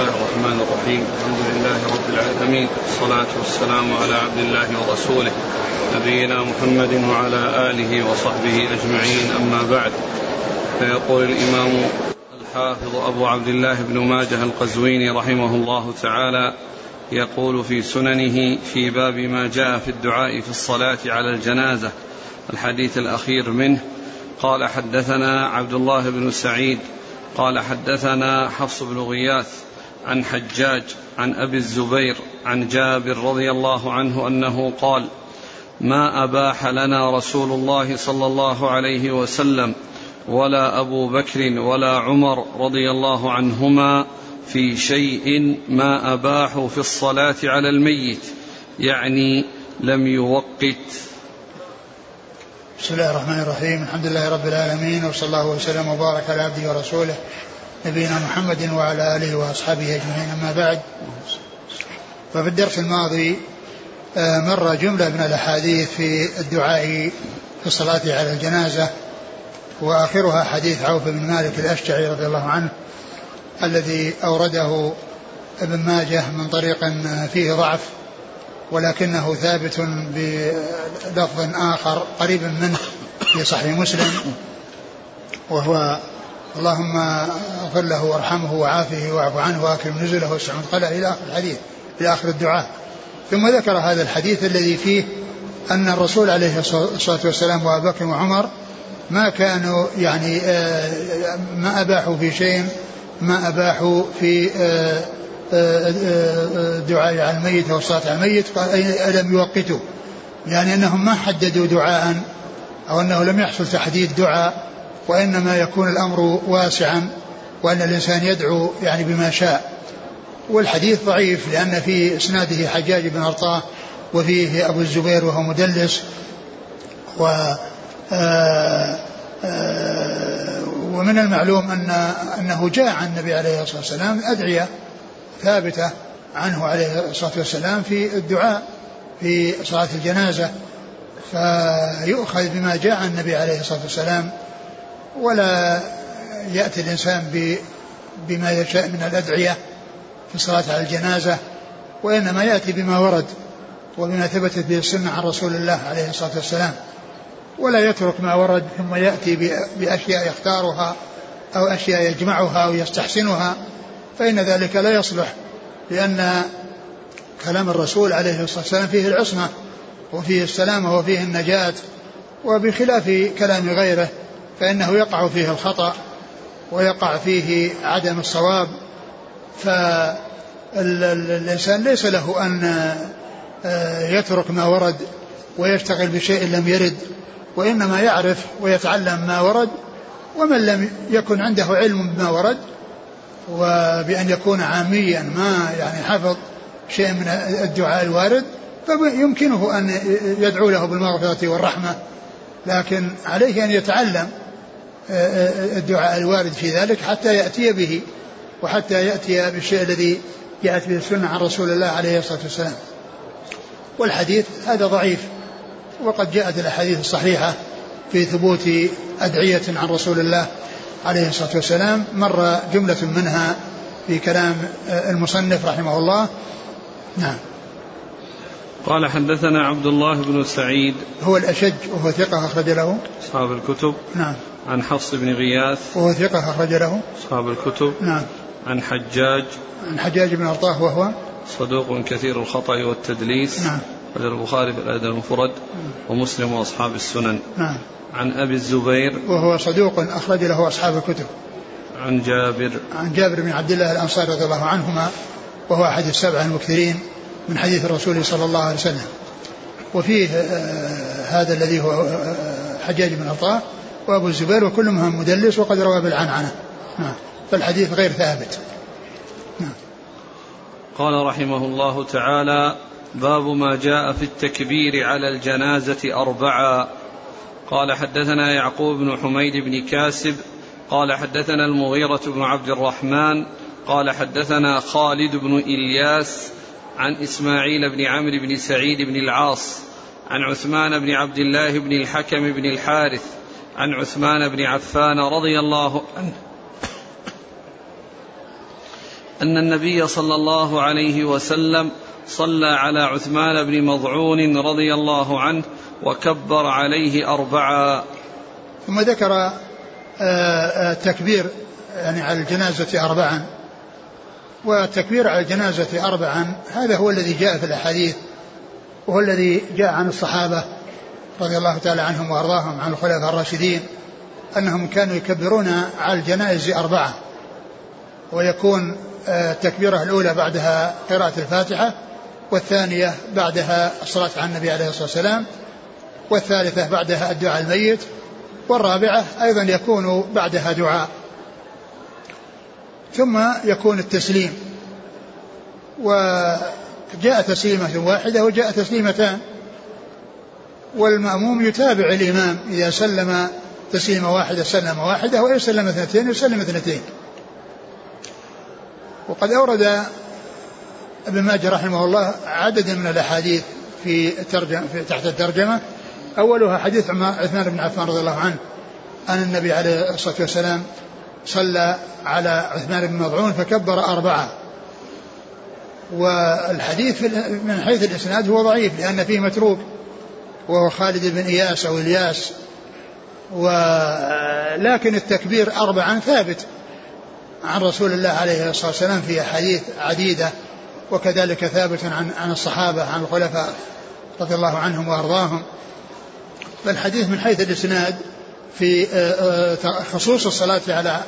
الله الرحمن الرحيم الحمد لله رب العالمين والصلاة والسلام على عبد الله ورسوله نبينا محمد وعلى آله وصحبه أجمعين أما بعد فيقول الإمام الحافظ أبو عبد الله بن ماجه القزويني رحمه الله تعالى يقول في سننه في باب ما جاء في الدعاء في الصلاة على الجنازة الحديث الأخير منه قال حدثنا عبد الله بن سعيد قال حدثنا حفص بن غياث عن حجاج عن أبي الزبير عن جابر رضي الله عنه أنه قال ما أباح لنا رسول الله صلى الله عليه وسلم ولا أبو بكر ولا عمر رضي الله عنهما في شيء ما اباحوا في الصلاة على الميت يعني لم يوقت. بسم الله الرحمن الرحيم الحمد لله رب العالمين وصلى الله وسلم وبارك على عبده ورسوله نبينا محمد وعلى آله وأصحابه أجمعين. أما بعد ففي الدرس الماضي آه، مر جملة من الأحاديث في الدعاء في الصلاة على الجنازة وآخرها حديث عوف بن مالك الأشجعي رضي الله عنه الذي أورده ابن ماجه من طريق فيه ضعف ولكنه ثابت بلفظ آخر قريب منه في صحيح مسلم وهو اللهم اغفر له وارحمه وعافه واعف عنه واكرم نزله واسع مدخله إلى آخر الحديث إلى آخر الدعاء. ثم ذكر هذا الحديث الذي فيه أن الرسول عليه الصلاة والسلام وأبو بكر وعمر ما كانوا يعني آه، ما أباحوا في شيء ما أباحوا في آه، دعاء على الميت أو الصلاة على الميت قال ألم يوقتوا؟ يعني أنهم ما حددوا دعاء أو أنه لم يحصل تحديد دعاء. وإنما يكون الأمر واسعا وأن الإنسان يدعو يعني بما شاء. والحديث ضعيف لأن في إسناده حجاج بن أرطاه وفيه أبو الزبير وهو مدلس و آه، آه، ومن المعلوم أن أنه جاء عن النبي عليه الصلاة والسلام أدعية ثابتة عنه عليه الصلاة والسلام في الدعاء في صلاة الجنازة فيؤخذ بما جاء عن النبي عليه الصلاة والسلام ولا يأتي الإنسان بما يشاء من الأدعية في الصلاة على الجنازة وإنما يأتي بما ورد وبما ثبتت به السنة عن رسول الله عليه الصلاة والسلام. ولا يترك ما ورد ثم يأتي بأشياء يختارها أو أشياء يجمعها أو يستحسنها فإن ذلك لا يصلح لأن كلام الرسول عليه الصلاة والسلام فيه العصمة وفيه السلامة وفيه النجاة وبخلاف كلام غيره فإنه يقع فيه الخطأ ويقع فيه عدم الصواب فالإنسان ليس له أن آه، يترك ما ورد ويشتغل بشيء لم يرد وإنما يعرف ويتعلم ما ورد ومن لم يكن عنده علم بما ورد وبأن يكون عاميا ما يعني حفظ شيء من الدعاء الوارد فيمكنه أن يدعو له بالمغفرة والرحمة لكن عليه أن يتعلم الدعاء الوارد في ذلك حتى يأتي به وحتى يأتي بالشيء الذي جاءت به السنة عن رسول الله عليه الصلاة والسلام. والحديث هذا ضعيف وقد جاءت الأحاديث الصحيحة في ثبوت أدعية عن رسول الله عليه الصلاة والسلام. مر جملة منها في كلام المصنف رحمه الله. نعم. قال حدثنا عبد الله بن سعيد. هو الأشج وهو ثقة أخرج له. أصحاب الكتب. نعم. عن حفص بن غياث وهو ثقة أخرج له. أصحاب الكتب نعم. عن حجاج عن حجاج بن أرطاه وهو صدوق كثير الخطأ والتدليس نعم. البخاري في الأدب المفرد ومسلم وأصحاب السنن. نعم. عن أبي الزبير وهو صدوق أخرج له أصحاب الكتب. عن جابر. عن جابر بن عبد الله الأنصاري رضي الله عنهما وهو أحد السبعة المكثرين من حديث الرسول صلى الله عليه وسلم. وفيه آه هذا الذي هو آه حجاج بن عطاء وأبو الزبير وكلهم مدلس وقد روى بالعنعنة. فالحديث غير ثابت. قال رحمه الله تعالى باب ما جاء في التكبير على الجنازة أربعا قال حدثنا يعقوب بن حميد بن كاسب قال حدثنا المغيرة بن عبد الرحمن قال حدثنا خالد بن إلياس عن إسماعيل بن عمرو بن سعيد بن العاص عن عثمان بن عبد الله بن الحكم بن الحارث عن عثمان بن عفان رضي الله عنه أن النبي صلى الله عليه وسلم صلى على عثمان بن مضعون رضي الله عنه وكبر عليه أربعا ثم ذكر التكبير آه، آه، يعني على الجنازة أربعا. والتكبير على الجنازة أربعا هذا هو الذي جاء في الأحاديث وهو الذي جاء عن الصحابة. رضي الله تعالى عنهم وأرضاهم عن الخلفاء الراشدين أنهم كانوا يكبرون على الجنائز أربعة. ويكون آه، التكبيرة الأولى بعدها قراءة الفاتحة والثانية بعدها الصلاة على النبي عليه الصلاة والسلام والثالثة بعدها الدعاء الميت والرابعة أيضا يكون بعدها دعاء. ثم يكون التسليم. وجاء تسليمة واحدة وجاء تسليمتان. والمأموم يتابع الإمام إذا سلم تسليمة واحدة سلم واحدة وإن سلم اثنتين يسلم اثنتين. وقد أورد ابن ماجه رحمه الله عدد من الأحاديث في, ترجم في تحت الترجمة. أولها حديث عثمان بن عفان رضي الله عنه أن النبي عليه الصلاة والسلام صلى على عثمان بن مضعون فكبر أربعة. والحديث من حيث الإسناد هو ضعيف لأن فيه متروك. وهو خالد بن إياس أو إلياس. ولكن التكبير أربعا ثابت عن رسول الله عليه الصلاة والسلام في أحاديث عديدة وكذلك ثابت عن عن الصحابة عن الخلفاء رضي الله عنهم وأرضاهم. فالحديث من حيث الإسناد في خصوص الصلاة على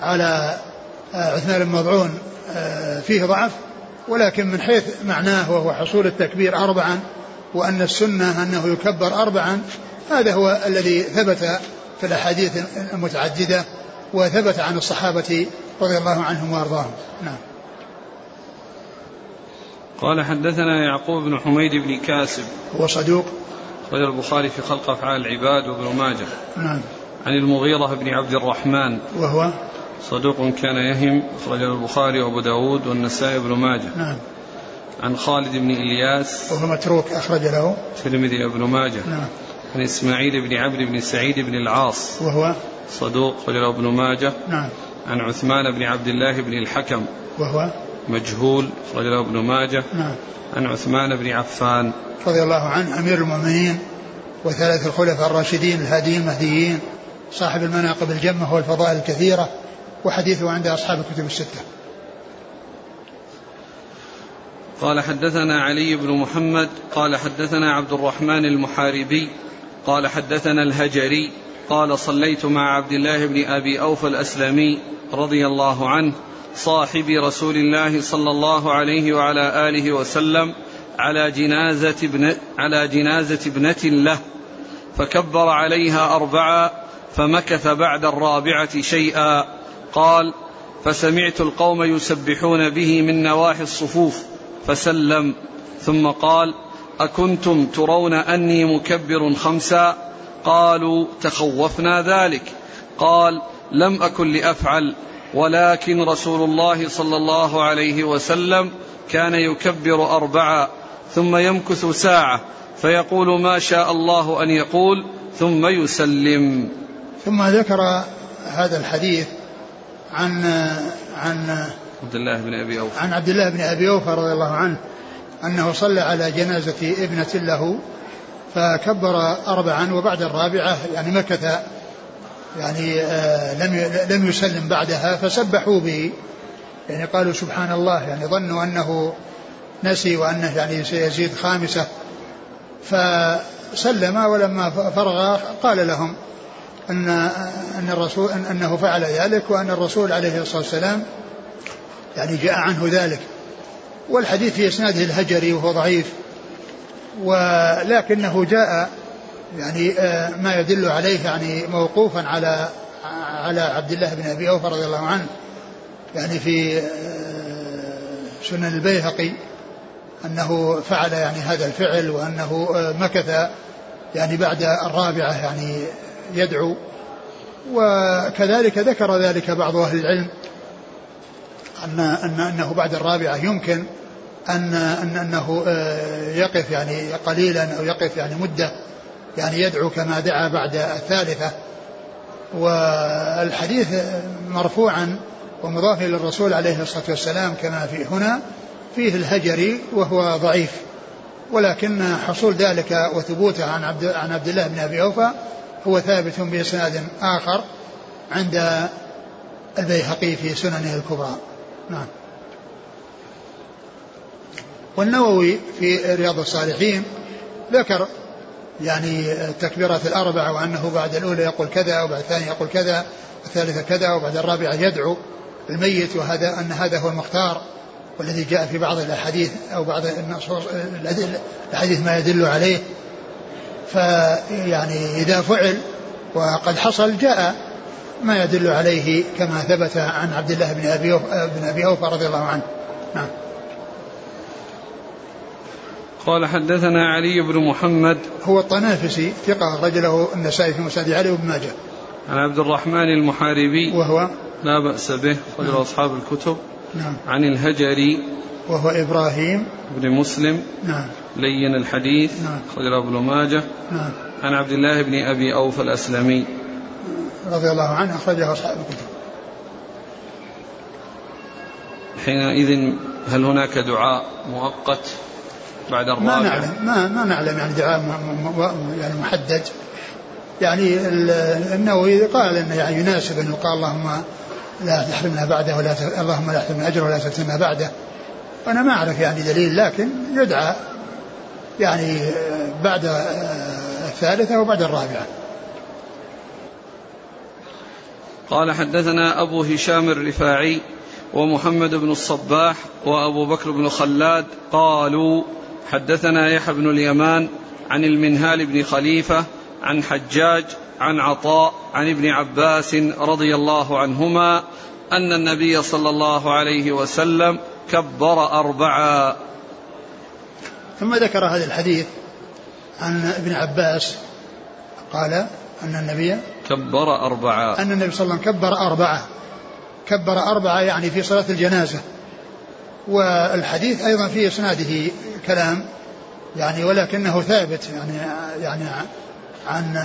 على عثمان بن مضعون فيه ضعف ولكن من حيث معناه وهو حصول التكبير أربعا وأن السنة أنه يكبر أربعا هذا هو الذي ثبت في الأحاديث المتعددة وثبت عن الصحابة رضي الله عنهم وأرضاهم. نعم. قال حدثنا يعقوب بن حميد بن كاسب. هو صدوق. أخرج البخاري في خلق أفعال العباد وابن ماجه. نعم. عن المغيرة بن عبد الرحمن. وهو؟ صدوق كان يهم. أخرج البخاري وأبو داود والنسائي بن ماجه. نعم. عن خالد بن إلياس وهو متروك أخرج له. الترمذي وابن ماجه. نعم. عن إسماعيل بن عبد بن سعيد بن العاص. وهو؟ صدوق أخرج له ابن ماجه. نعم. عن عثمان بن عبد الله بن الحكم. وهو؟ مجهول أخرج له ابن ماجه. نعم. عن عثمان بن عفان. رضي الله عنه أمير المؤمنين وثلاث الخلفاء الراشدين الهاديين المهديين صاحب المناقب الجمة والفضائل الكثيرة وحديثه عند أصحاب الكتب الستة. قال حدثنا علي بن محمد قال حدثنا عبد الرحمن المحاربي قال حدثنا الهجري قال صليت مع عبد الله بن أبي اوفى الأسلمي رضي الله عنه صاحب رسول الله صلى الله عليه وعلى آله وسلم على جنازة ابن على جنازة ابنة له فكبر عليها أربعا فمكث بعد الرابعة شيئا قال فسمعت القوم يسبحون به من نواحي الصفوف فسلم. ثم قال أكنتم ترون أني مكبر خمسا؟ قالوا تخوفنا ذلك. قال لم أكن لأفعل ولكن رسول الله صلى الله عليه وسلم كان يكبر أربعا ثم يمكث ساعة فيقول ما شاء الله أن يقول ثم يسلم. ثم ذكر هذا الحديث عن عن عبد الله بن أبي أوفى. عن عبد الله بن أبي أوفى رضي الله عنه أنه صلى على جنازة ابنة له فكبر أربعا وبعد الرابعة يعني مكث يعني آه لم لم يسلم بعدها فسبحوا به. يعني قالوا سبحان الله يعني ظنوا أنه نسي وأنه يعني سيزيد خامسة. فسلم ولما فرغ قال لهم أن أن الرسول أن أنه فعل ذلك وأن الرسول عليه الصلاة والسلام يعني جاء عنه ذلك. والحديث في إسناده الهجري وهو ضعيف. ولكنه جاء يعني آه، ما يدل عليه يعني موقوفا على على عبد الله بن أبي أوفى رضي الله عنه. يعني في آه، سنن البيهقي أنه فعل يعني هذا الفعل وأنه آه، مكث يعني بعد الرابعة يعني يدعو. وكذلك ذكر ذلك بعض أهل العلم أن أن أنه بعد الرابعة يمكن أن أن أنه آه، يقف يعني قليلا أو يقف يعني مدة يعني يدعو كما دعا بعد الثالثة والحديث مرفوعا ومضاف إلى الرسول عليه الصلاة والسلام كما في هنا فيه الهجري وهو ضعيف ولكن حصول ذلك وثبوته عن عبد عن عبد الله بن أبي أوفى هو ثابت بإسناد آخر عند البيهقي في سننه الكبرى. نعم. والنووي في رياض الصالحين ذكر يعني التكبيرات الأربعة وأنه بعد الأولى يقول كذا وبعد الثانية يقول كذا الثالثة كذا وبعد الرابعة يدعو الميت وهذا أن هذا هو المختار والذي جاء في بعض الأحاديث أو بعض النصوص الحديث ما يدل عليه فيعني إذا فعل وقد حصل جاء ما يدل عليه كما ثبت عن عبد الله بن أبي بن أبي أوفى رضي الله عنه. نعم. قال حدثنا علي بن محمد. هو الطنافسي ثقة رجله النسائي في مسند علي وابن ماجه. عن عبد الرحمن المحاربي. وهو؟ لا بأس به رجل نعم. أصحاب الكتب. نعم. عن الهجري. وهو إبراهيم. بن مسلم. نعم. لين الحديث. نعم. رجل ابن ماجه. نعم. عن عبد الله بن أبي أوفى الأسلمي. رضي الله عنه أخرجه أصحاب الكتب. حينئذ هل هناك دعاء مؤقت بعد الرابع؟ ما نعلم ما, ما نعلم يعني دعاء يعني محدد. يعني النووي قال إنه يعني يناسب إنه قال اللهم لا تحرمنا بعده ولا اللهم لا تحرمنا أجره ولا تفتنا بعده. وأنا ما أعرف يعني دليل لكن يدعى يعني بعد الثالثة وبعد الرابعة. قال حدثنا أبو هشام الرفاعي ومحمد بن الصباح وأبو بكر بن خلاد قالوا حدثنا يحيى بن اليمان عن المنهال بن خليفة عن حجاج عن عطاء عن ابن عباس رضي الله عنهما أن النبي صلى الله عليه وسلم كبر أربعا. ثم ذكر هذا الحديث عن ابن عباس قال أن النبي كبر اربعا أن النبي صلى الله عليه وسلم كبر أربعة. كبر أربعة يعني في صلاة الجنازة. والحديث أيضا في إسناده كلام يعني ولكنه ثابت يعني يعني عن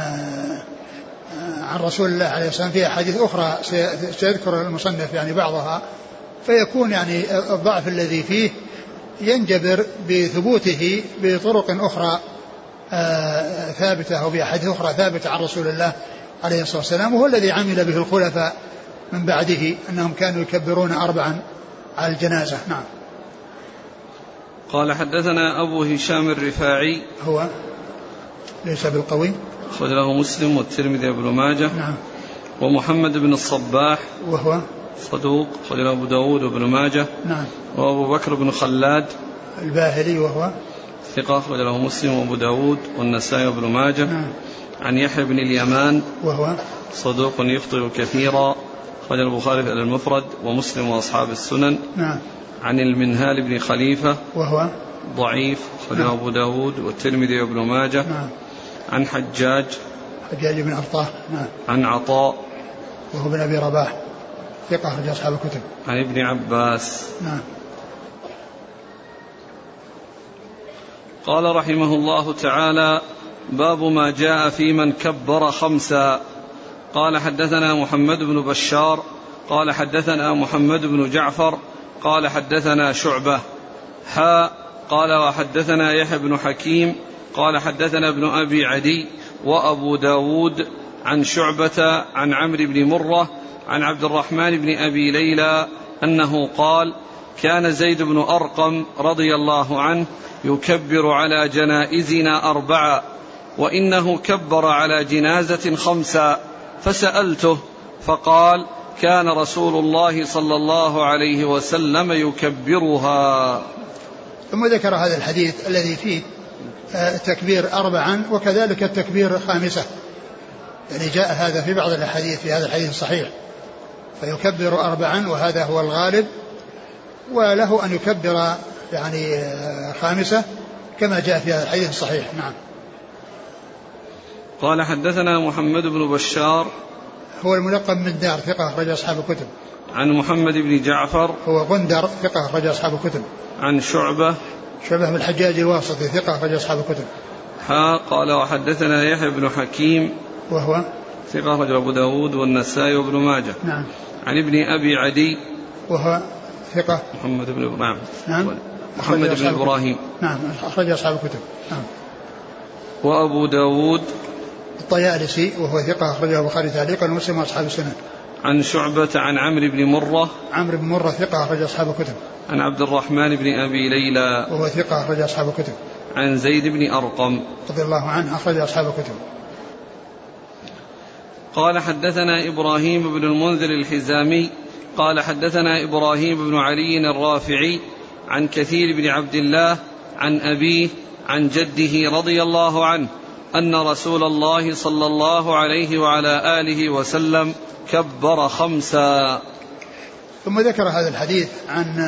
عن رسول الله عليه الصلاه والسلام في أحاديث أخرى سيذكر المصنف يعني بعضها. فيكون يعني الضعف الذي فيه ينجبر بثبوته بطرق أخرى آه، ثابتة أو بأحاديث أخرى ثابتة عن رسول الله عليه الصلاة والسلام وهو الذي عمل به الخلفاء من بعده أنهم كانوا يكبرون اربعا على الجنازة. نعم. قال حدثنا أبو هشام الرفاعي. هو ليس بالقوي. أخرج له مسلم والترمذي وابن ماجه. نعم. ومحمد بن الصباح. وهو صدوق أخرج له أبو داود وابن ماجه. نعم. وأبو بكر بن خلاد. الباهلي وهو ثقة أخرج له مسلم وأبو داود والنسائي وابن ماجه. نعم. عن يحيى بن اليمان وهو صدوق يخطئ كثيرا أخرج البخاري في المفرد ومسلم وأصحاب السنن. نعم. عن المنهال بن خليفة وهو ضعيف أخرجه نعم. أبو داود والترمذي وابن ماجه. نعم. عن حجاج حجاج بن أرطاه نعم. عن عطاء. وهو بن أبي رباح ثقة أخرج أصحاب الكتب. عن ابن عباس. نعم. قال رحمه الله تعالى باب ما جاء في من كبر خمسا. قال حدثنا محمد بن بشار قال حدثنا محمد بن جعفر قال حدثنا شعبة. حاء قال وحدثنا يحيى بن حكيم قال حدثنا ابن أبي عدي وأبو داود عن شعبة عن عمرو بن مرة عن عبد الرحمن بن أبي ليلى أنه قال كان زيد بن أرقم رضي الله عنه يكبر على جنائزنا أربعة. وإنه كبر على جنازة خمسا فسألته فقال كان رسول الله صلى الله عليه وسلم يكبرها. ثم ذكر هذا الحديث الذي فيه التكبير أربعا وكذلك التكبير خامسة. يعني جاء هذا في بعض الأحاديث في هذا الحديث الصحيح. فيكبر أربعا وهذا هو الغالب. وله أن يكبر يعني خامسة كما جاء في هذا الحديث الصحيح. نعم. قال حدثنا محمد بن بشار هو الملقب من دار ثقة أخرج أصحاب الكتب. عن محمد بن جعفر هو غندر ثقة أخرج أصحاب الكتب. عن شعبة شبه بالحجاج الواسطي ثقة أخرج أصحاب الكتب. ها قال وحدثنا يحيى بن حكيم وهو ثقة أخرج أبو داود والنسائي وابن ماجه. نعم. عن ابن أبي عدي وهو ثقة محمد بن نعم. نعم محمد بن إبراهيم. نعم. أخرج أصحاب الكتب. نعم. وأبو داود الطيالسي وهو ثقة أخرجه البخاري تعليقا ومسلم وأصحاب السنن. عن شعبة عن عمرو بن مرة. عمرو بن مرة ثقة أخرج أصحاب الكتب. عن عبد الرحمن بن أبي ليلى. وهو ثقة أخرج أصحاب الكتب. عن زيد بن أرقم. رضي الله عنه أخرج أصحاب الكتب. قال حدثنا إبراهيم بن المنذر الحزامي. قال حدثنا إبراهيم بن علي الرافعي عن كثير بن عبد الله عن أبيه عن جده رضي الله عنه. أن رسول الله صلى الله عليه وعلى آله وسلم كبر خمسا. ثم ذكر هذا الحديث عن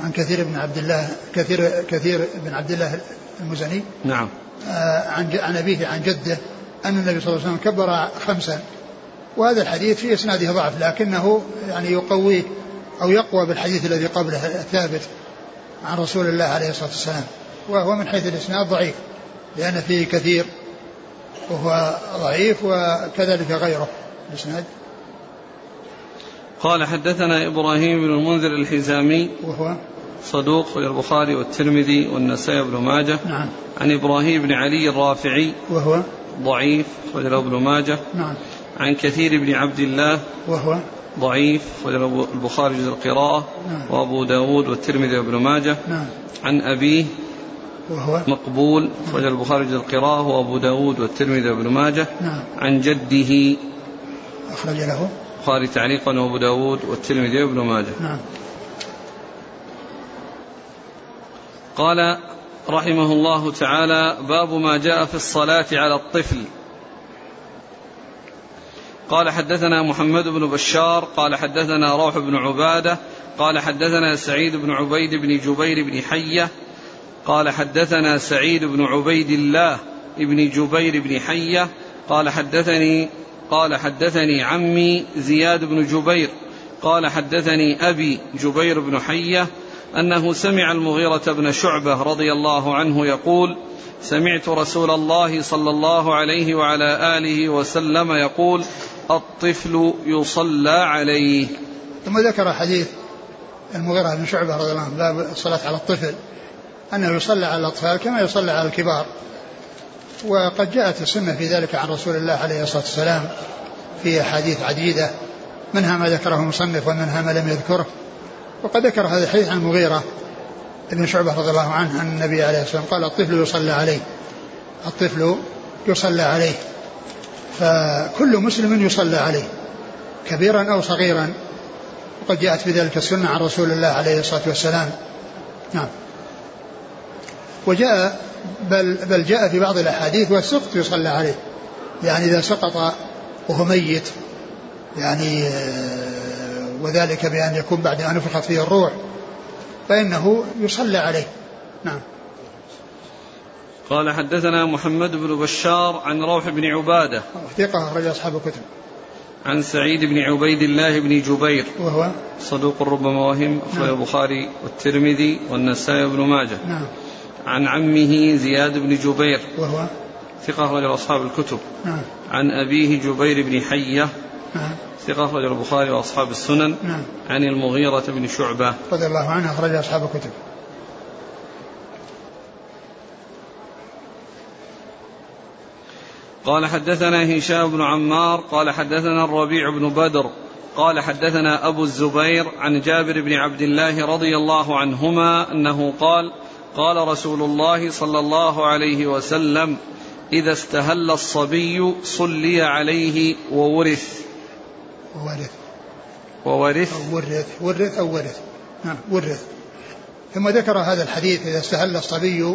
عن كثير بن عبد الله كثير كثير بن عبد الله المزني. نعم. آه، عن عن أبيه عن جده أن النبي صلى الله عليه وسلم كبر خمسا. وهذا الحديث في إسناده ضعف لكنه يعني يقويه أو يقوى بالحديث الذي قبله الثابت عن رسول الله عليه الصلاة والسلام. وهو من حيث الإسناد ضعيف. لأن فيه كثير وهو ضعيف وكذلك غيره. الإسناد قال حدثنا إبراهيم بن المنذر الحزامي وهو؟ صدوق البخاري والترمذي والنسائي بن ماجه. نعم. عن إبراهيم بن علي الرافعي وهو؟ ضعيف أخرج ابن ماجه. نعم. عن كثير بن عبد الله وهو؟ ضعيف أخرج البخاري جزء القراءة نعم. وأبو داود والترمذي وابن ماجه. نعم. عن أبيه وهو مقبول أخرج البخاري جزء القراءة وأبو داود والترمذي وابن ماجه. نعم. عن جده. أخرج له. البخاري تعليقا وأبو داود والترمذي وابن ماجه. نعم. قال رحمه الله تعالى باب ما جاء في الصلاة على الطفل. قال حدثنا محمد بن بشار قال حدثنا روح بن عبادة قال حدثنا سعيد بن عبيد بن جبير بن حية قال حدثنا سعيد بن عبيد الله بن جبير بن حية قال حدثني قال حدثني عمي زياد بن جبير قال حدثني أبي جبير بن حية أنه سمع المغيرة بن شعبة رضي الله عنه يقول سمعت رسول الله صلى الله عليه وعلى آله وسلم يقول الطفل يصلى عليه. ثم ذكر حديث المغيرة بن شعبة رضي الله عنه باب الصلاة على الطفل. أنه يصلى على الأطفال كما يصلى على الكبار. وقد جاءت السنة في ذلك عن رسول الله عليه الصلاة والسلام في أحاديث عديدة منها ما ذكره المصنف ومنها ما لم يذكره. وقد ذكر هذا الحديث عن المغيرة بن شعبة رضي الله عنه أن النبي عليه الصلاة والسلام قال الطفل يصلى عليه الطفل يصلى عليه فكل مسلم يصلى عليه كبيرا أو صغيرا. وقد جاءت في ذلك السنة عن رسول الله عليه الصلاة والسلام. نعم. وجاء بل, بل جاء في بعض الأحاديث والسقط يصلى عليه. يعني إذا سقط وهو ميت يعني آه، وذلك بأن يكون بعد أن نفخت فيه الروح فإنه يصلى عليه. نعم. قال حدثنا محمد بن بشار عن روح بن عبادة. ثقة أخرج أصحاب الكتب. عن سعيد بن عبيد الله بن جبير. وهو؟ صدوق ربما وهم أخرج نعم. البخاري والترمذي والنسائي بن ماجه. نعم. عن عمه زياد بن جبير. وهو؟ ثقة أخرج أصحاب الكتب. نعم. عن أبيه جبير بن حية. نعم. ثقة أخرج البخاري وأصحاب السنن. نعم. عن المغيرة بن شعبة. رضي الله عنه أخرج أصحاب الكتب. قال حدثنا هشام بن عمار قال حدثنا الربيع بن بدر قال حدثنا أبو الزبير عن جابر بن عبد الله رضي الله عنهما أنه قال قال رسول الله صلى الله عليه وسلم إذا استهل الصبي صلي عليه وورث. وورث. وورث. أو ورث. ورث أو ورث. نعم ورث. ثم ذكر هذا الحديث إذا استهل الصبي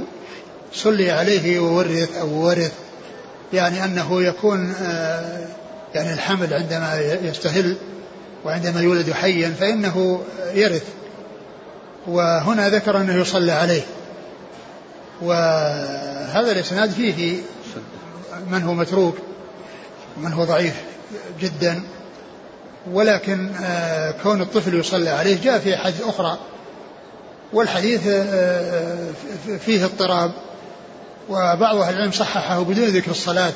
صلي عليه وورث أو ورث. يعني أنه يكون آه، يعني الحمل عندما يستهل وعندما يولد حيا فإنه يرث. وهنا ذكر أنه يصلى عليه. وهذا الإسناد فيه من هو متروك ومن هو ضعيف جدا ولكن آه، كون الطفل يصلى عليه جاء في حديث أخرى والحديث آه، فيه اضطراب وبعض أهل العلم صححه بدون ذكر الصلاة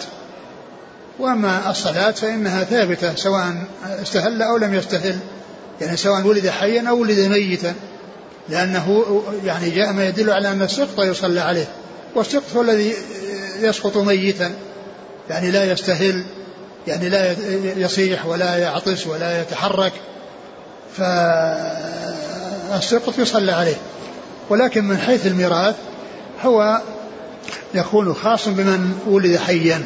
وأما الصلاة فإنها ثابتة سواء استهل أو لم يستهل يعني سواء ولد حيا أو ولد ميتا. لأنه يعني جاء ما يدل على أن السقط يصلى عليه والسقط هو الذي يسقط ميتا يعني لا يستهل يعني لا يصيح ولا يعطس ولا يتحرك فالسقط يصلى عليه. ولكن من حيث الميراث هو يكون خاص بمن ولد حيا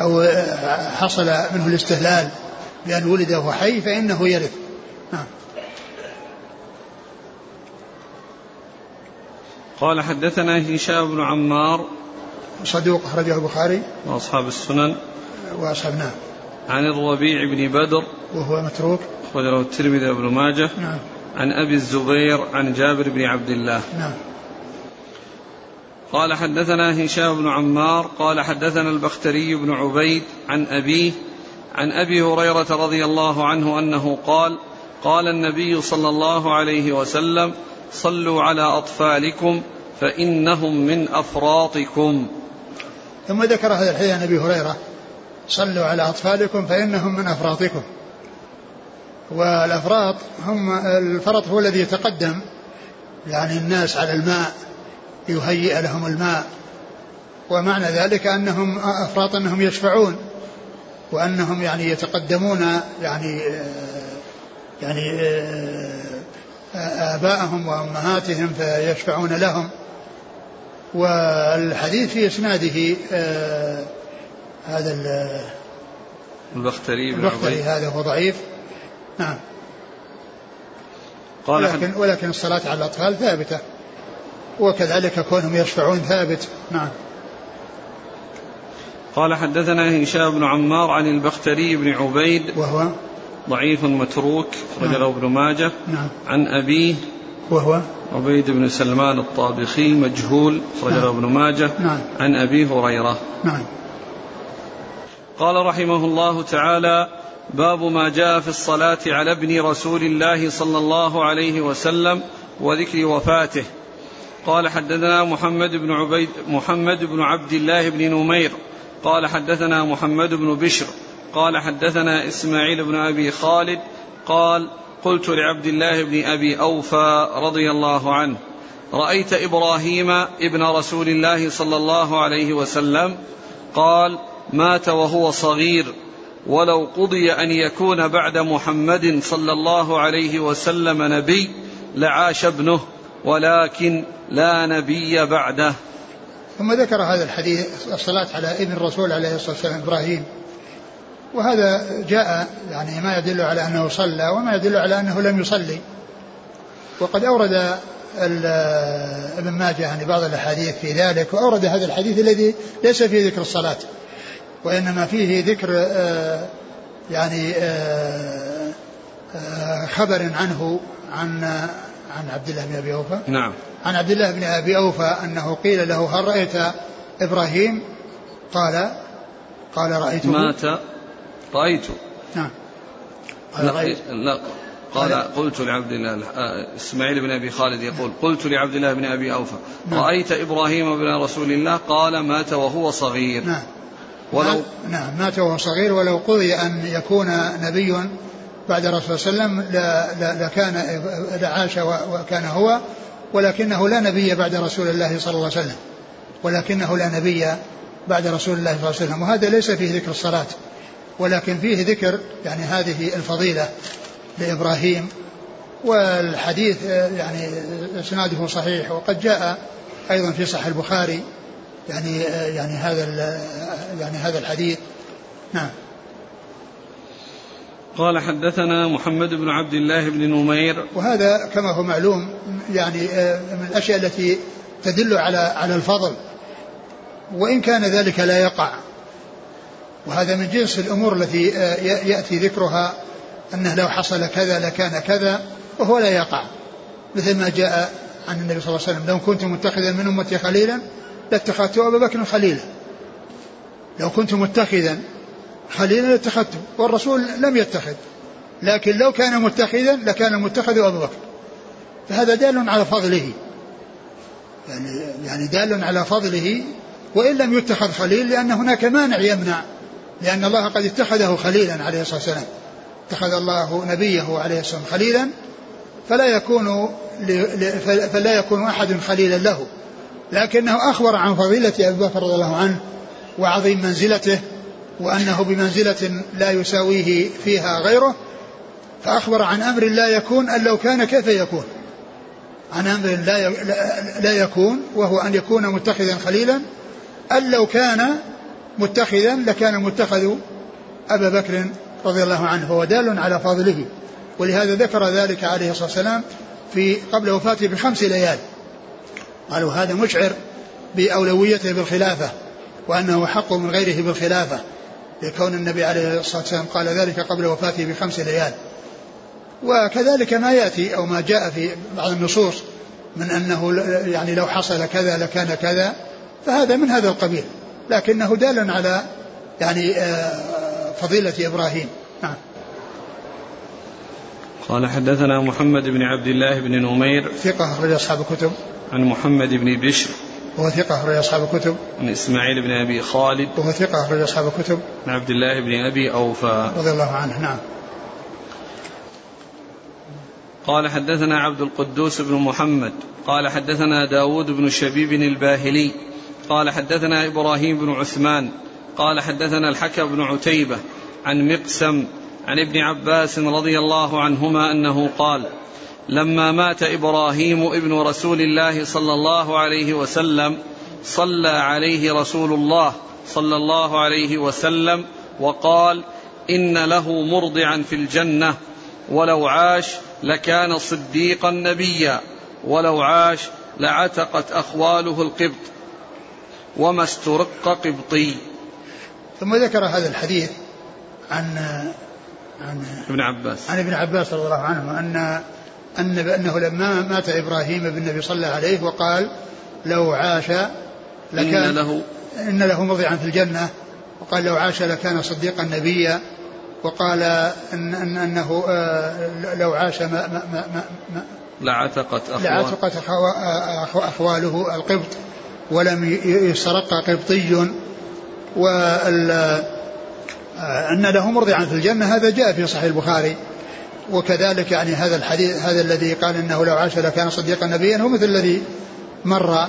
أو حصل منه الاستهلال بأن ولد وهو حي فإنه يرث. قال حدثنا هشام بن عمار صدوق أخرجه البخاري وأصحاب السنن. وأصحاب نعم عن الربيع بن بدر وهو متروك. أخرجه الترمذي وابن ماجه. نعم. عن أبي الزبير عن جابر بن عبد الله. نعم. قال حدثنا هشام بن عمار. قال حدثنا البختري بن عبيد عن أبيه عن أبي هريرة رضي الله عنه أنه قال قال النبي صلى الله عليه وسلم صلوا على أطفالكم فإنهم من أفراطكم. ثم ذكر هذا الحديث عن أبي هريرة. صلوا على أطفالكم فإنهم من أفراطكم. والأفراط هم الفرط هو الذي يتقدم يعني الناس على الماء يهيئ لهم الماء. ومعنى ذلك أنهم أفراط أنهم يشفعون وأنهم يعني يتقدمون يعني يعني آباءهم وأمهاتهم فيشفعون لهم. والحديث في إسناده هذا البختري بن البختري هذا هو ضعيف. نعم. قال ولكن, ولكن الصلاة على الأطفال ثابتة. وكذلك كونهم يشفعون ثابت. نعم. قال حدثنا هشام بن عمار عن البختري بن عبيد. وهو؟ ضعيف متروك رجله نعم. ابن ماجه. نعم. عن أبيه. وهو؟ عبيد بن سلمان الطابخي مجهول رجله نعم. ابن ماجه. نعم. عن أبي هريرة. نعم. قال رحمه الله تعالى باب ما جاء في الصلاة على ابن رسول الله صلى الله عليه وسلم وذكر وفاته. قال حدثنا محمد بن عبيد محمد بن عبد الله بن نمير. قال حدثنا محمد بن بشر. قال حدثنا إسماعيل بن أبي خالد قال قلت لعبد الله بن أبي أوفى رضي الله عنه رأيت إبراهيم ابن رسول الله صلى الله عليه وسلم قال مات وهو صغير ولو قضي أن يكون بعد محمد صلى الله عليه وسلم نبي لعاش ابنه ولكن لا نبي بعده. ثم ذكر هذا الحديث الصلاة على ابن الرسول عليه الصلاة والسلام إبراهيم. وهذا جاء يعني ما يدل على أنه صلى وما يدل على أنه لم يصلي. وقد أورد ابن ماجه يعني بعض الأحاديث في ذلك وأورد هذا الحديث الذي ليس فيه ذكر الصلاة وإنما فيه ذكر آه، يعني آه، آه، خبر عنه عن عن عبد الله بن أبي أوفى. نعم. عن عبد الله بن أبي أوفى أنه قيل له هل رأيت إبراهيم؟ قال قال رأيته. مات رأيت. نعم. قال لا, رأيت لا قال قلت لعبد الله آه، إسماعيل بن أبي خالد يقول قلت لعبد الله بن أبي أوفى نعم. رأيت إبراهيم بن رسول الله؟ قال مات وهو صغير. نعم. ولو نعم مات وهو صغير ولو قضي أن يكون نبي بعد الرسول صلى الله عليه وسلم لكان لعاش وكان هو ولكنه لا نبي بعد رسول الله صلى الله عليه وسلم. ولكنه لا نبي بعد رسول الله صلى الله عليه وسلم. وهذا ليس فيه ذكر الصلاة. ولكن فيه ذكر يعني هذه الفضيلة لإبراهيم والحديث يعني إسناده صحيح وقد جاء أيضا في صحيح البخاري يعني يعني هذا يعني هذا الحديث. نعم. قال حدثنا محمد بن عبد الله بن نمير. وهذا كما هو معلوم يعني من الأشياء التي تدل على على الفضل وإن كان ذلك لا يقع. وهذا من جنس الأمور التي آه، يأتي ذكرها أنه لو حصل كذا لكان كذا وهو لا يقع. مثل ما جاء عن النبي صلى الله عليه وسلم لو كنت متخذا من أمتي خليلا لاتخذت أبا بكر خليلا. لو كنت متخذا خليلا لاتخذته والرسول لم يتخذ. لكن لو كان متخذا لكان المتخذ أبو بكر. فهذا دال على فضله. يعني يعني دال على فضله وإن لم يتخذ خليل لأن هناك مانع يمنع لأن الله قد اتخذه خليلا عليه الصلاة والسلام. اتخذ الله نبيه عليه الصلاة والسلام خليلا فلا يكون فلا يكون أحد خليلا له. لكنه أخبر عن فضيلة أبي بكر رضي الله عنه وعظيم منزلته وأنه بمنزلة لا يساويه فيها غيره فأخبر عن أمر لا يكون أن لو كان كيف يكون. عن أمر لا لا يكون وهو أن يكون متخذا خليلا أن لو كان متخذا لكان متخذ أبا بكر رضي الله عنه فهو دال على فضله. ولهذا ذكر ذلك عليه الصلاة والسلام في قبل وفاته بخمس ليال. قالوا هذا مشعر بأولويته بالخلافة وأنه حق من غيره بالخلافة لكون النبي عليه الصلاة والسلام قال ذلك قبل وفاته بخمس ليال. وكذلك ما يأتي أو ما جاء في بعض النصوص من أنه يعني لو حصل كذا لكان كذا فهذا من هذا القبيل. لكنه دال على يعني آه، فضيلة إبراهيم. نعم. قال حدثنا محمد بن عبد الله بن نمير. ثقة أخرج أصحاب الكتب. عن محمد بن بشر. وهو ثقة أخرج أصحاب الكتب. عن إسماعيل بن أبي خالد. وهو ثقة أخرج أصحاب الكتب. عن عبد الله بن أبي أوفى. رضي الله عنه نعم. قال حدثنا عبد القدوس بن محمد. قال حدثنا داود بن شبيب الباهلي. قال حدثنا إبراهيم بن عثمان قال حدثنا الحكم بن عتيبة عن مقسم عن ابن عباس رضي الله عنهما أنه قال لما مات إبراهيم ابن رسول الله صلى الله عليه وسلم صلى عليه رسول الله صلى الله عليه وسلم وقال إن له مرضعا في الجنة ولو عاش لكان صديقا نبيا ولو عاش لعتقت أخواله القبط وما استرق قبطي. ثم ذكر هذا الحديث عن عن ابن عباس. عن ابن عباس رضي الله عنه أن أن أنه لما مات إبراهيم بالنبي صلى الله عليه وقال لو عاش لكان إن له إن له مرضعا في الجنة. وقال لو عاش لكان صديقا نبيا. وقال إن, إن أنه آه، لو عاش ما ما ما, ما لعتقت لعتقت أخواله القبط. ولم يسرق قبطي أن له مرضعا في الجنة هذا جاء في صحيح البخاري. وكذلك يعني هذا الحديث هذا الذي قال إنه لو عاش لكان صديقا نبيا هو مثل الذي مر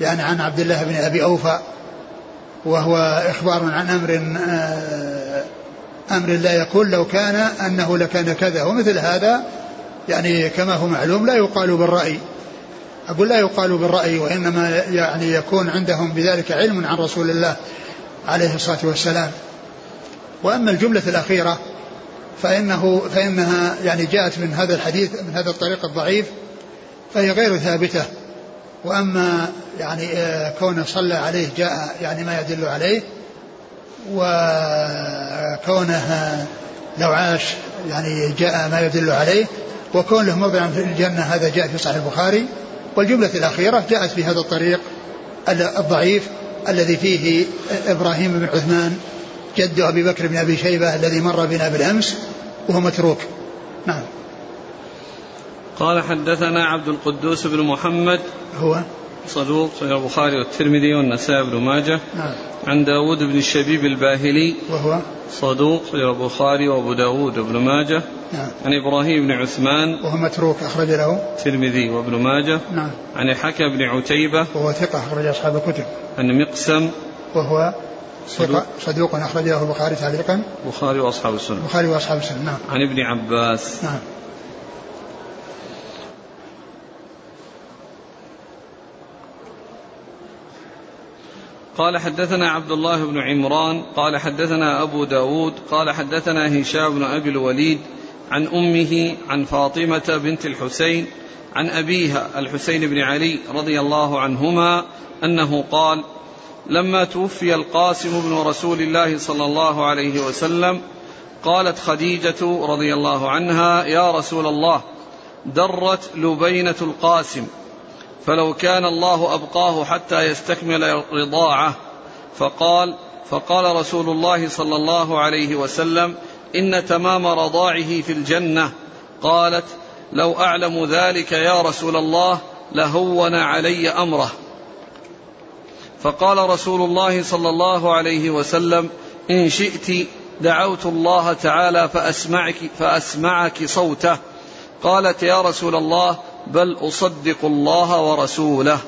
يعني عن عبد الله بن أبي أوفى وهو إخبار عن أمر آه، أمر لا يكون لو كان أنه لكان كذا ومثل هذا يعني كما هو معلوم لا يقال بالرأي. أقول لا يقال بالرأي وإنما يعني يكون عندهم بذلك علم عن رسول الله عليه الصلاة والسلام. وأما الجملة الأخيرة فإنه فإنها يعني جاءت من هذا الحديث من هذا الطريق الضعيف فهي غير ثابتة. وأما يعني آه، كونه صلى عليه جاء يعني ما يدل عليه وكونه لو عاش يعني جاء ما يدل عليه وكون له في الجنة هذا جاء في صحيح البخاري. والجملة الأخيرة جاءت في هذا الطريق الضعيف الذي فيه إبراهيم بن عثمان جد أبي بكر بن أبي شيبة الذي مر بنا بالأمس وهو متروك. نعم. قال حدثنا عبد القدوس بن محمد هو؟ صدوق البخاري والترمذي والنسائي بن ماجه. نعم. عن داود بن الشبيب الباهلي وهو صدوق في البخاري وابو داود بن ماجه. نعم. عن إبراهيم بن عثمان وهو متروك أخرج له الترمذي وابن ماجه. نعم. عن الحكم بن عتيبة. وهو ثقة أخرج أصحاب الكتب. عن مقسم. وهو صدوق, صدوق أخرج له البخاري تعليقا. البخاري وأصحاب السنة. البخاري وأصحاب السنة نعم. عن ابن عباس. نعم. قال حدثنا عبد الله بن عمران قال حدثنا أبو داود قال حدثنا هشام بن أبي الوليد عن أمه عن فاطمة بنت الحسين عن أبيها الحسين بن علي رضي الله عنهما أنه قال لما توفي القاسم بن رسول الله صلى الله عليه وسلم قالت خديجة رضي الله عنها يا رسول الله درت لبينة القاسم فلو كان الله أبقاه حتى يستكمل الرضاعه فقال فقال رسول الله صلى الله عليه وسلم إن تمام رضاعه في الجنة. قالت لو أعلم ذلك يا رسول الله لهون علي أمره. فقال رسول الله صلى الله عليه وسلم إن شئت دعوت الله تعالى فأسمعك, فأسمعك صوته. قالت يا رسول الله بل أصدق الله ورسوله.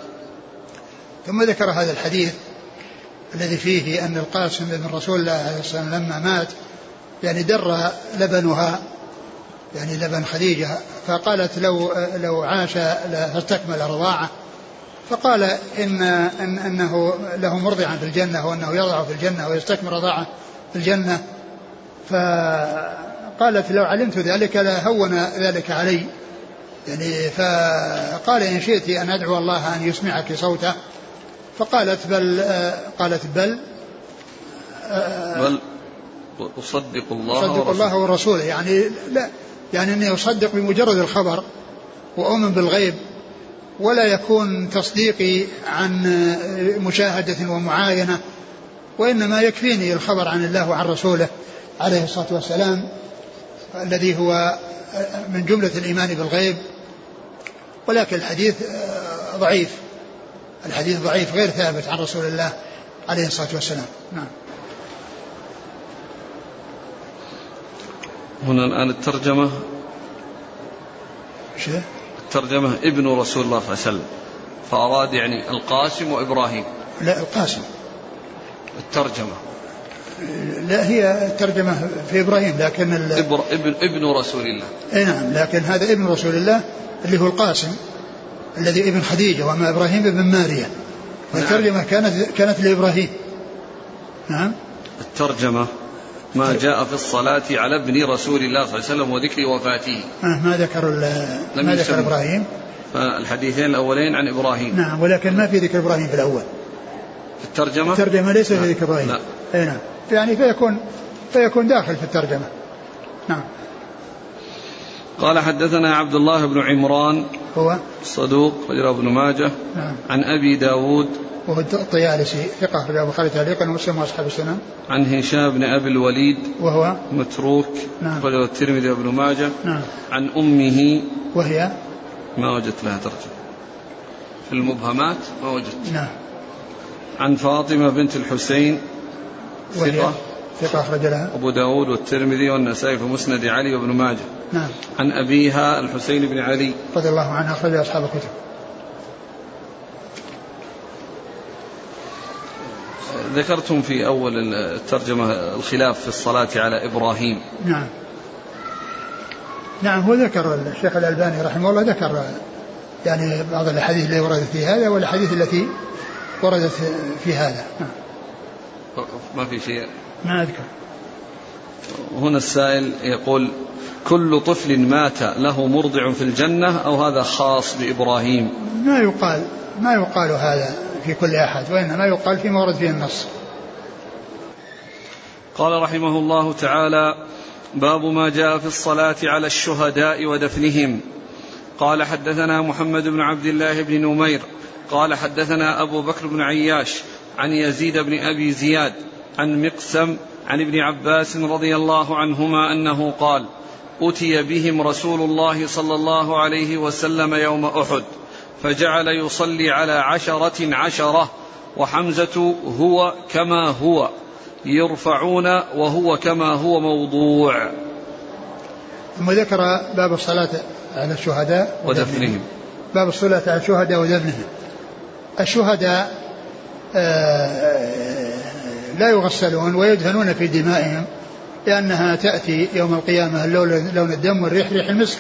ثم ذكر هذا الحديث الذي فيه أن القاسم بن رسول الله عليه والسلام لما مات يعني در لبنها يعني لبن خديجة فقالت لو لو عاش لاستكمل رضاعة. فقال إن, إن أنه له مرضعا في الجنة وأنه يضع في الجنة ويستكمل رضاعة في الجنة. فقالت لو علمت ذلك لهون ذلك علي. يعني فقال إن شئت أن أدعو الله أن يسمعك صوته فقالت بل قالت بل بل أصدق الله أصدق ورسوله. الله ورسوله. يعني لا يعني أني أصدق بمجرد الخبر وأؤمن بالغيب ولا يكون تصديقي عن مشاهدة ومعاينة وإنما يكفيني الخبر عن الله وعن رسوله عليه الصلاة والسلام الذي هو من جملة الإيمان بالغيب. ولكن الحديث ضعيف. الحديث ضعيف غير ثابت عن رسول الله عليه الصلاة والسلام. نعم. هنا الآن الترجمة. شيء الترجمة ابن رسول الله صلى الله عليه وسلم. فأراد يعني القاسم وإبراهيم. لا القاسم. الترجمة. لا هي الترجمة في إبراهيم لكن ابن, ابن رسول الله. إي نعم لكن هذا ابن رسول الله. اللي هو القاسم الذي ابن خديجة وأما إبراهيم ابن ماريا. والترجمة نعم. كانت كانت لإبراهيم. نعم. الترجمة ما جاء في الصلاة على ابن رسول الله صلى الله عليه وسلم وذكر وفاته. آه ما ذكر ما ذكر إبراهيم. فالحديثين الأولين عن إبراهيم. نعم ولكن ما في ذكر إبراهيم في الأول. في الترجمة؟ الترجمة ليس في ذكر إبراهيم. لا. أي نعم. يعني فيكون فيكون داخل في الترجمة. نعم. قال حدثنا عبد الله بن عمران هو؟ صدوق رجل ابن ماجه. نعم. عن أبي داود. وهو الطيالسي ثقة رجل البخاري تعليقا ومسلم وأصحاب السنن. عن هشام بن أبي الوليد. وهو؟ متروك نعم. رجل الترمذي وابن ماجه. نعم. عن أمه. وهي؟ ما وجدت لها ترجمة. في المبهمات ما وجدت. نعم. عن فاطمة بنت الحسين. ثقة. ثقة أخرج لها. أبو داود والترمذي والنسائي في مسند علي وابن ماجه. نعم. عن أبيها الحسين بن علي. رضي الله عنه أخرج أصحاب الكتب. ذكرتم في أول الترجمة الخلاف في الصلاة على إبراهيم. نعم. نعم هو ذكر الشيخ الألباني رحمه الله ذكر يعني بعض الأحاديث التي وردت في هذا والأحاديث التي وردت في هذا. نعم. ما في شيء؟ ما أذكر. هنا السائل يقول كل طفل مات له مرضع في الجنة أو هذا خاص بإبراهيم. ما يقال ما يقال هذا في كل أحد وإنما يقال فيما ورد فيه النص. قال رحمه الله تعالى باب ما جاء في الصلاة على الشهداء ودفنهم. قال حدثنا محمد بن عبد الله بن نمير. قال حدثنا أبو بكر بن عياش عن يزيد بن أبي زياد عن مقسم عن ابن عباس رضي الله عنهما أنه قال أتي بهم رسول الله صلى الله عليه وسلم يوم أحد فجعل يصلي على عشرة عشرة وحمزة هو كما هو يرفعون وهو كما هو موضوع. ثم ذكر باب الصلاة على الشهداء ودفنهم. باب الصلاة على الشهداء ودفنهم. الشهداء آه، لا يغسلون ويدهنون في دمائهم. لأنها تأتي يوم القيامة لون الدم والريح ريح المسك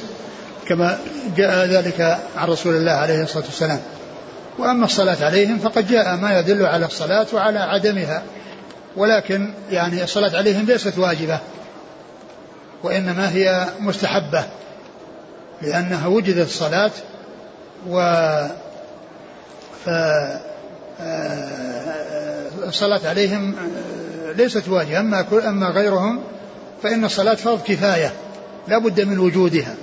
كما جاء ذلك عن رسول الله عليه الصلاة والسلام. وأما الصلاة عليهم فقد جاء ما يدل على الصلاة وعلى عدمها. ولكن يعني الصلاة عليهم ليست واجبة وإنما هي مستحبة لأنها وجدت الصلاة و ف الصلاة عليهم ليست واجبة أما أما غيرهم فإن الصلاة فرض كفاية لا بد من وجودها.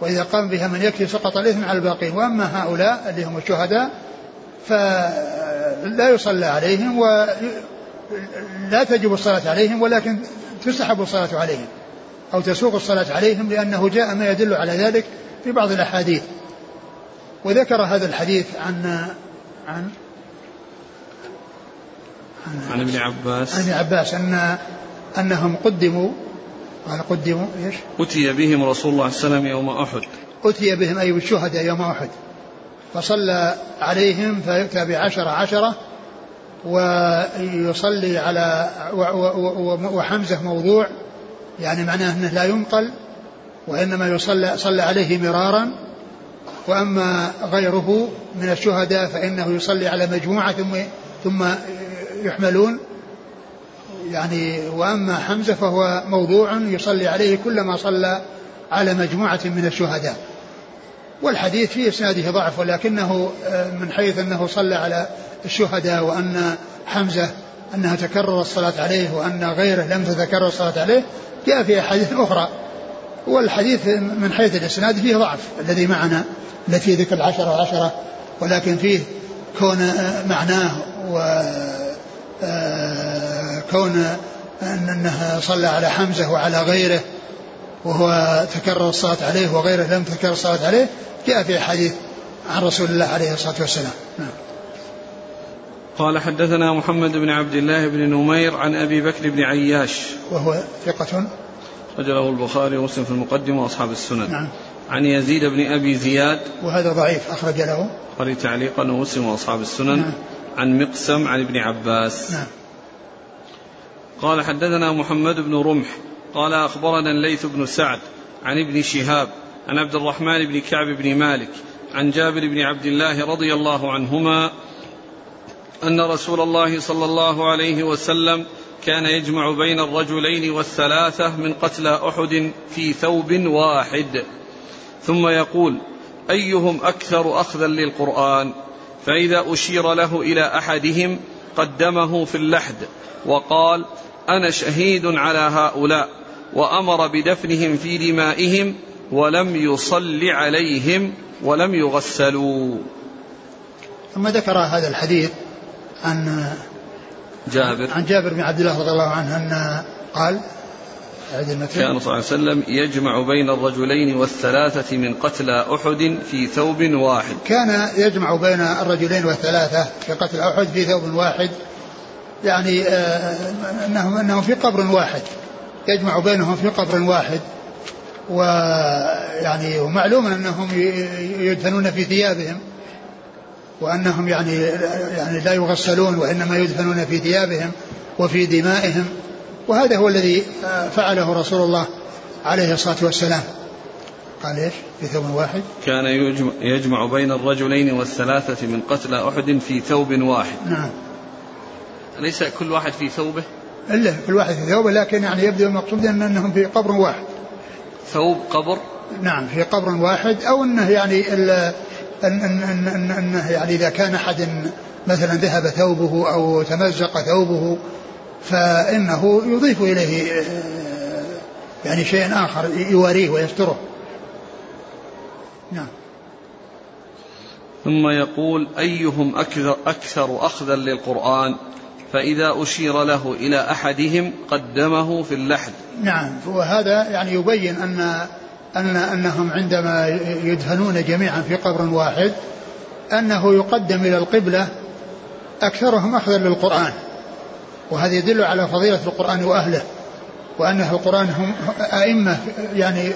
وإذا قام بها من يكفي سقط الإثم على الباقين. وأما هؤلاء اللي هم الشهداء فلا يصلى عليهم ولا تجب الصلاة عليهم ولكن تستحب الصلاة عليهم أو تسوق الصلاة عليهم لأنه جاء ما يدل على ذلك في بعض الأحاديث. وذكر هذا الحديث عن عن عن ابن عباس. عن ابن عباس أن أنهم قدموا قال قدموا إيش؟ أتي بهم رسول الله صلى الله عليه وسلم يوم أحد. أتي بهم أي بالشهداء يوم أحد. فصلى عليهم فيؤتى بعشرة عشرة ويصلي على وحمزة موضوع يعني معناه أنه لا ينقل وإنما يصلى صلى عليه مرارا. وأما غيره من الشهداء فإنه يصلي على مجموعة ثم ثم يحملون. يعني وأما حمزة فهو موضوع يصلي عليه كلما صلى على مجموعة من الشهداء. والحديث في إسناده ضعف ولكنه آه، من حيث أنه صلى على الشهداء وأن حمزة أنها تكرر الصلاة عليه وأن غيره لم تتكرر الصلاة عليه جاء في أحاديث أخرى. والحديث من حيث الإسناد فيه ضعف الذي معنا التي ذكر العشرة وعشرة ولكن فيه كون آه، معناه و كون أنه صلى على حمزة وعلى غيره وهو تكرر الصلاة عليه وغيره لم تكرر الصلاة عليه جاء في حديث عن رسول الله عليه الصلاة والسلام. نعم. قال حدثنا محمد بن عبد الله بن نمير عن أبي بكر بن عياش. وهو ثقة. رجله البخاري ومسلم في المقدمة وأصحاب السنن. نعم. عن يزيد بن أبي زياد. وهذا ضعيف أخرج له. البخاري تعليقا ومسلم وأصحاب السنن. نعم. عن مقسم عن ابن عباس. نعم. قال حدثنا محمد بن رمح قال أخبرنا الليث بن سعد عن ابن شهاب عن عبد الرحمن بن كعب بن مالك عن جابر بن عبد الله رضي الله عنهما أن رسول الله صلى الله عليه وسلم كان يجمع بين الرجلين والثلاثة من قتلى أحد في ثوب واحد. ثم يقول أيهم أكثر أخذا للقرآن؟ فإذا أشير له إلى أحدهم قدمه في اللحد وقال أنا شهيد على هؤلاء وأمر بدفنهم في دمائهم ولم يصل عليهم ولم يغسلوا. ثم ذكر هذا الحديث عن جابر. عن جابر بن عبد الله رضي الله عنه أن قال كان صلى الله عليه وسلم يجمع بين الرجلين والثلاثة من قتلى أحد في ثوب واحد. كان يجمع بين الرجلين والثلاثة في قتل أحد في ثوب واحد. يعني آه، أنهم, أنهم في قبر واحد يجمع بينهم في قبر واحد ويعني ومعلوم أنهم يدفنون في ثيابهم وأنهم يعني يعني لا يغسلون وإنما يدفنون في ثيابهم وفي دمائهم وهذا هو الذي فعله رسول الله عليه الصلاة والسلام. قال إيش؟ في ثوب واحد. كان يجمع, يجمع بين الرجلين والثلاثة من قتلى أحد في ثوب واحد. نعم. ليس كل واحد في ثوبه؟ إلا كل واحد في ثوبه لكن يعني يبدو المقصود أنهم في قبر واحد. ثوب قبر؟ نعم في قبر واحد أو أنه يعني أن أن أن أن أنه يعني إذا كان أحد مثلا ذهب ثوبه أو تمزق ثوبه فإنه يضيف إليه آه، يعني شيء آخر يواريه ويستره. نعم. ثم يقول أيهم أكثر, أكثر أخذا للقرآن؟ فإذا أشير له إلى أحدهم قدمه في اللحد. نعم وهذا يعني يبين أن أن أنهم عندما يدفنون جميعا في قبر واحد أنه يقدم إلى القبلة أكثرهم أخذا للقرآن. وهذا يدل على فضيلة القرآن وأهله وأن القرآن هم أئمة يعني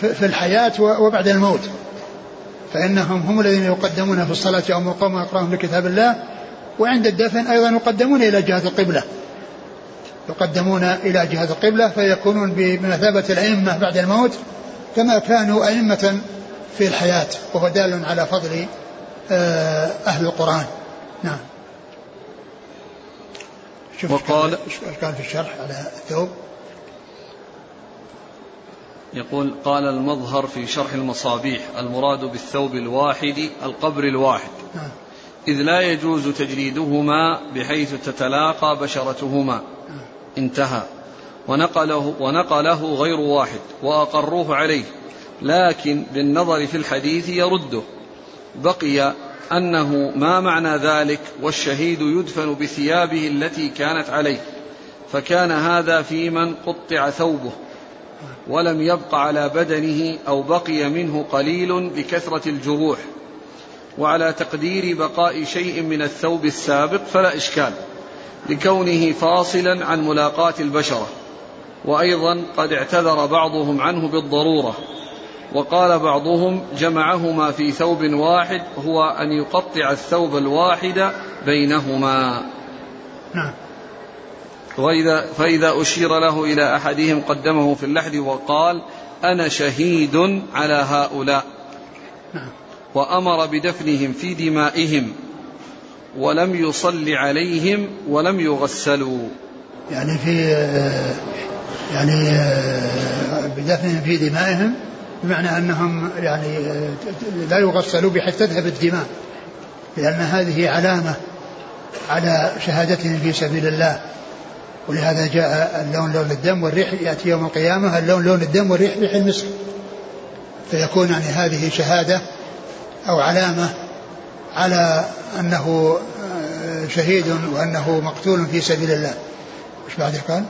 في الحياة وبعد الموت. فإنهم هم الذين يقدمون في الصلاة يوم القوم يقرأهم لكتاب الله وعند الدفن أيضا يقدمون إلى جهة القبلة. يقدمون إلى جهة القبلة فيكونون بمثابة الأئمة بعد الموت كما كانوا أئمة في الحياة وهو دال على فضل آه، أهل القرآن. نعم. شوف وقال إيش كان في الشرح على الثوب؟ يقول قال المظهر في شرح المصابيح المراد بالثوب الواحد القبر الواحد. نعم. إذ لا يجوز تجريدهما بحيث تتلاقى بشرتهما. انتهى. ونقله ونقله غير واحد وأقروه عليه. لكن بالنظر في الحديث يرده. بقي أنه ما معنى ذلك والشهيد يدفن بثيابه التي كانت عليه. فكان هذا في من قطع ثوبه. ولم يبق على بدنه أو بقي منه قليل بكثرة الجروح. وعلى تقدير بقاء شيء من الثوب السابق فلا إشكال لكونه فاصلا عن ملاقاة البشرة. وأيضا قد اعتذر بعضهم عنه بالضرورة وقال بعضهم جمعهما في ثوب واحد هو أن يقطع الثوب الواحد بينهما. نعم. وإذا فإذا أشير له إلى أحدهم قدمه في اللحد وقال أنا شهيد على هؤلاء. نعم. وأمر بدفنهم في دمائهم ولم يصل عليهم ولم يغسلوا. يعني في يعني بدفنهم في دمائهم بمعنى أنهم يعني لا يغسلوا بحيث تذهب الدماء لأن هذه علامة على شهادتهم في سبيل الله. ولهذا جاء اللون لون الدم والريح يأتي يوم القيامة اللون لون الدم والريح ريح المسك. فيكون يعني هذه شهادة أو علامة على أنه آه، شهيد وأنه مقتول في سبيل الله. مش بعد قال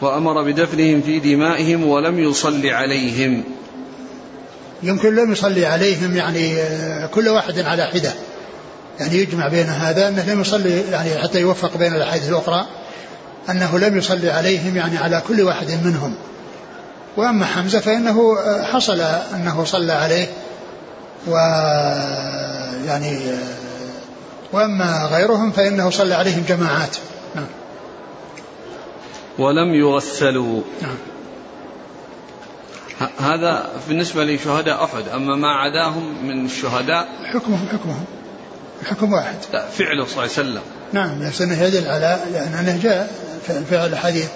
وأمر بدفنهم في دمائهم ولم يصلي عليهم. يمكن لم يصلي عليهم يعني آه، كل واحد على حدة. يعني يجمع بين هذا أنه لم يصلي يعني حتى يوفق بين الأحاديث الأخرى أنه لم يصلي عليهم يعني على كل واحد منهم. وأما حمزة فإنه آه، حصل أنه صلى عليه. و يعني وأما غيرهم فإنه صلى عليهم جماعات. نعم. ولم يغسلوا. نعم. هذا بالنسبة لشهداء أحد أما ما عداهم من الشهداء. حكمهم حكمهم. الحكم واحد. لا فعله صلى الله عليه وسلم. نعم بس إنه يدل على لأنه جاء فعل الحديث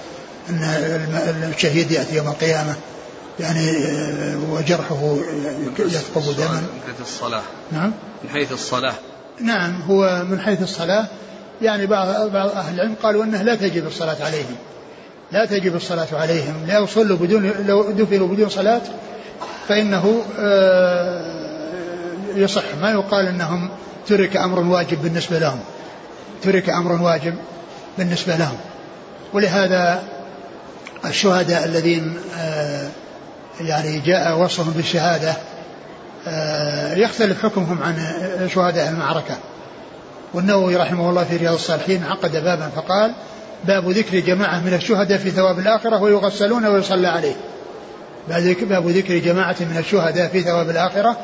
أن الشهيد يأتي يوم القيامة. يعني آه، وجرحه يثقب دما. من حيث الصلاة. نعم. من حيث الصلاة. نعم هو من حيث الصلاة. يعني بعض بعض أهل العلم قالوا أنه لا تجب الصلاة عليهم. لا تجب الصلاة عليهم. لو صلوا بدون لو دفنوا بدون صلاة فإنه آه، يصح. ما يقال أنهم ترك أمر واجب بالنسبة لهم. ترك أمر واجب بالنسبة لهم. ولهذا الشهداء الذين آه، يعني جاء وصفهم بالشهادة آه، يختلف حكمهم عن شهداء المعركة. والنووي رحمه الله في رياض الصالحين عقد بابا فقال باب ذكر جماعة من الشهداء في ثواب الآخرة ويغسلون ويصلى عليه. باب ذكر جماعة من الشهداء في ثواب الآخرة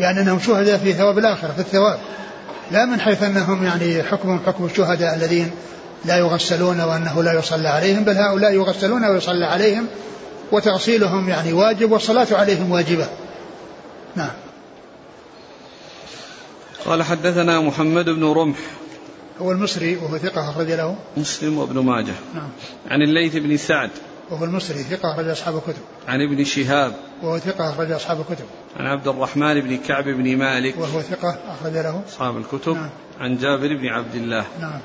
يعني أنهم شهداء في ثواب الآخرة في الثواب. لا من حيث أنهم يعني حكمهم حكم الشهداء الذين لا يغسلون وأنه لا يصلى عليهم بل هؤلاء يغسلون ويصلى عليهم وتغسيلهم يعني واجب والصلاة عليهم واجبة. نعم. قال حدثنا محمد بن رمح. هو المصري وهو ثقة أخرج له. مسلم وابن ماجه. نعم. عن الليث بن سعد. وهو المصري ثقة أخرج أصحاب الكتب. عن ابن شهاب. وهو ثقة أخرج أصحاب الكتب. عن عبد الرحمن بن كعب بن مالك. وهو ثقة أخرج له. أصحاب الكتب. نعم. عن جابر بن عبد الله. نعم.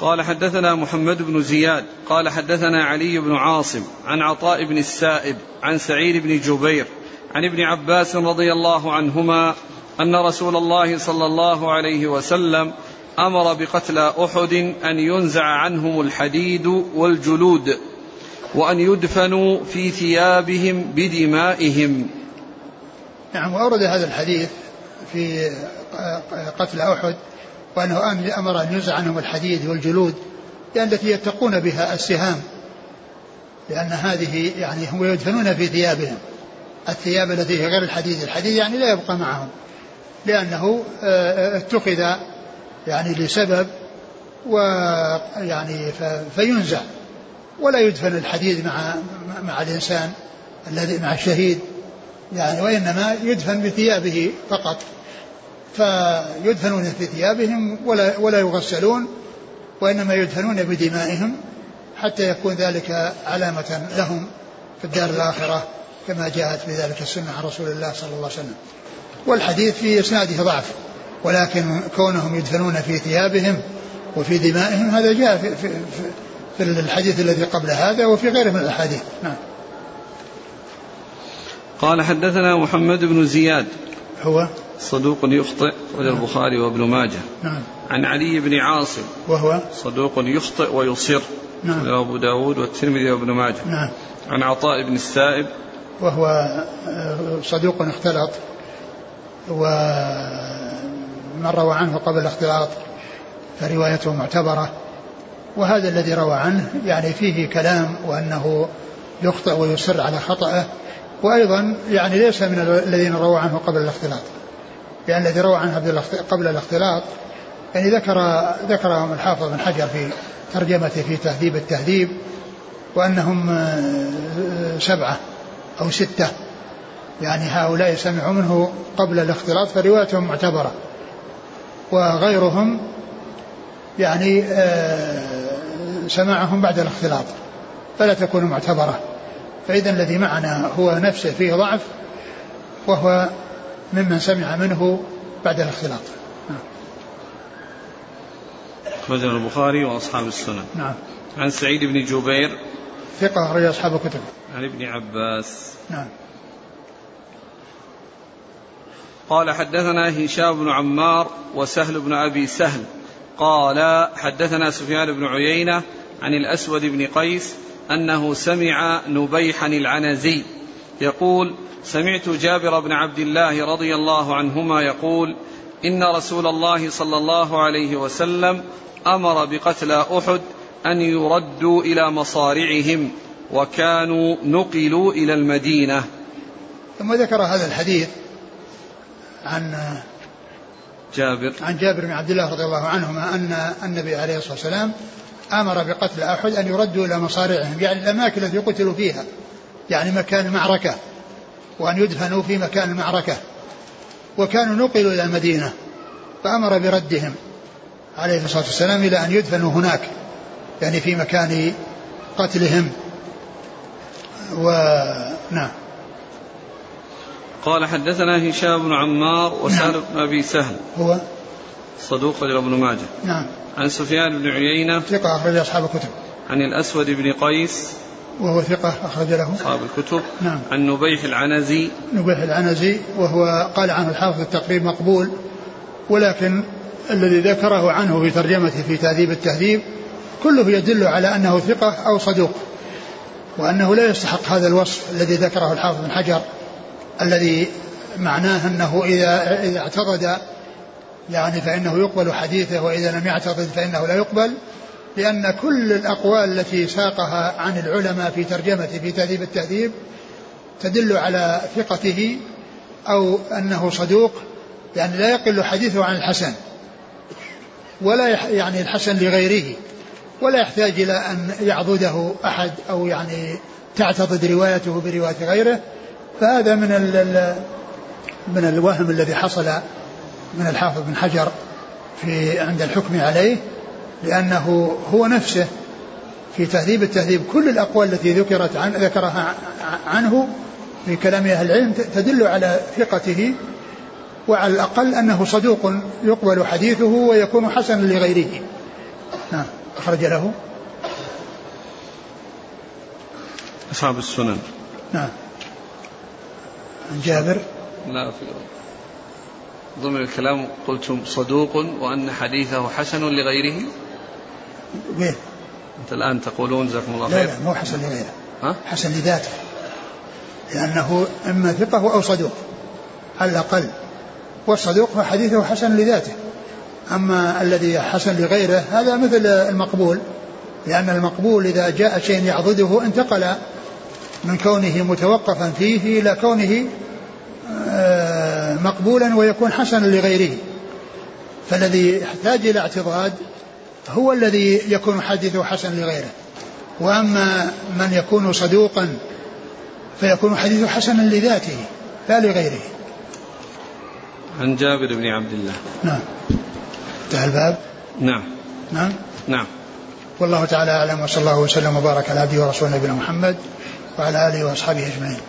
قال حدثنا محمد بن زياد قال حدثنا علي بن عاصم عن عطاء بن السائب عن سعيد بن جبير عن ابن عباس رضي الله عنهما أن رسول الله صلى الله عليه وسلم أمر بقتلى أحد أن ينزع عنهم الحديد والجلود وأن يدفنوا في ثيابهم بدمائهم. نعم وأورد هذا الحديث في قتل أحد وأنه أمر أن ينزع عنهم الحديد والجلود لأن التي يتقون بها السهام لأن هذه يعني هم يدفنون في ثيابهم. الثياب التي هي غير الحديد الحديد يعني لا يبقى معهم لأنه آه، اتخذ يعني لسبب ويعني فينزع. ولا يدفن الحديد مع مع الإنسان الذي مع الشهيد يعني وإنما يدفن بثيابه فقط. فيدفنون في ثيابهم ولا ولا يغسلون وإنما يدفنون بدمائهم حتى يكون ذلك علامة لهم في الدار الآخرة كما جاءت بذلك السنة عن رسول الله صلى الله عليه وسلم. والحديث في إسناده ضعف ولكن كونهم يدفنون في ثيابهم وفي دمائهم هذا جاء في, في, في الحديث الذي قبل هذا وفي غيره من الأحاديث. نعم. قال حدثنا محمد بن زياد. هو؟ صدوق يخطئ نعم. البخاري وابن ماجه. نعم. عن علي بن عاصم. وهو؟ صدوق يخطئ ويصر. نعم. أبو داود والترمذي وابن ماجه. نعم. عن عطاء بن السائب. وهو آه، صدوق اختلط ومن روى عنه قبل الاختلاط فروايته معتبرة. وهذا الذي روى عنه يعني فيه كلام وأنه يخطئ ويصر على خطأه. وأيضا يعني ليس من الذين روى عنه قبل الاختلاط. لأن الذي روى عنه قبل الاختلاط يعني ذكر ذكرهم الحافظ بن حجر في ترجمته في تهذيب التهذيب وأنهم آه، سبعة أو ستة يعني هؤلاء سمعوا منه قبل الاختلاط فروايتهم معتبرة وغيرهم يعني آه، سماعهم بعد الاختلاط فلا تكون معتبرة فإذا الذي معنا هو نفسه فيه ضعف وهو ممن سمع منه بعد الاختلاط. أخرجه البخاري وأصحاب السنن. نعم. عن سعيد بن جبير. ثقة أخرج أصحاب الكتب. عن ابن عباس. نعم. قال حدثنا هشام بن عمار وسهل بن أبي سهل. قال حدثنا سفيان بن عيينة عن الأسود بن قيس أنه سمع نبيحا العنزي. يقول سمعت جابر بن عبد الله رضي الله عنهما يقول إن رسول الله صلى الله عليه وسلم أمر بقتلى أحد أن يردوا إلى مصارعهم وكانوا نقلوا إلى المدينة. ثم ذكر هذا الحديث عن جابر. عن جابر بن عبد الله رضي الله عنهما أن النبي عليه الصلاة والسلام أمر بقتل أحد أن يردوا إلى مصارعهم يعني الأماكن التي قتلوا فيها. يعني مكان المعركة وأن يدفنوا في مكان المعركة. وكانوا نقلوا إلى المدينة فأمر بردهم عليه الصلاة والسلام إلى أن يدفنوا هناك يعني في مكان قتلهم. ونعم قال حدثنا هشام بن عمار وسهل نعم. بن أبي سهل هو صدوق رجل ابن ماجه. نعم. عن سفيان بن عيينة ثقة أخرج أصحاب الكتب. عن الأسود بن قيس وهو ثقة أخرج له. أصحاب الكتب. نعم. عن نبيح العنزي. نبيح العنزي وهو قال عنه الحافظ التقريب مقبول ولكن الذي ذكره عنه في ترجمته في تهذيب التهذيب كله يدل على أنه ثقة أو صدوق وأنه لا يستحق هذا الوصف الذي ذكره الحافظ بن حجر الذي معناه أنه إذا إذا اعتضد يعني فإنه يقبل حديثه وإذا لم يعتضد فإنه لا يقبل. لأن كل الأقوال التي ساقها عن العلماء في ترجمته في تهذيب التهذيب تدل على ثقته أو أنه صدوق يعني لا يقل حديثه عن الحسن ولا يعني الحسن لغيره ولا يحتاج إلى أن يعضده أحد أو يعني تعتضد روايته برواية غيره. فهذا من ال من الوهم الذي حصل من الحافظ بن حجر في عند الحكم عليه. لأنه هو نفسه في تهذيب التهذيب. كل الأقوال التي ذكرت عن ذكرها عنه في كلام أهل العلم تدل على ثقته وعلى الأقل أنه صدوق يقبل حديثه ويكون حسنا لغيره. نعم. أخرج له. أصحاب السنن. نعم. عن جابر. لا في ضمن الكلام قلتم صدوق وأن حديثه حسن لغيره؟ وين؟ أنت الآن تقولون جزاكم الله خير. لا لا مو حسن لغيره ها؟ حسن لذاته. لأنه إما ثقة أو صدوق على الأقل. والصدوق حديثه حسن لذاته. أما الذي حسن لغيره هذا مثل المقبول. لأن المقبول إذا جاء شيء يعضده انتقل من كونه متوقفا فيه إلى كونه آه، مقبولا ويكون حسنا لغيره. فالذي يحتاج إلى اعتضاد هو الذي يكون حديثه حسن لغيره. وأما من يكون صدوقا فيكون حديثه حسنا لذاته لا لغيره. عن جابر بن عبد الله. نعم. انتهى الباب؟ نعم. نعم؟ نعم. والله تعالى أعلم وصلى الله وسلم وبارك على عبده ورسوله نبينا محمد وعلى آله وأصحابه أجمعين.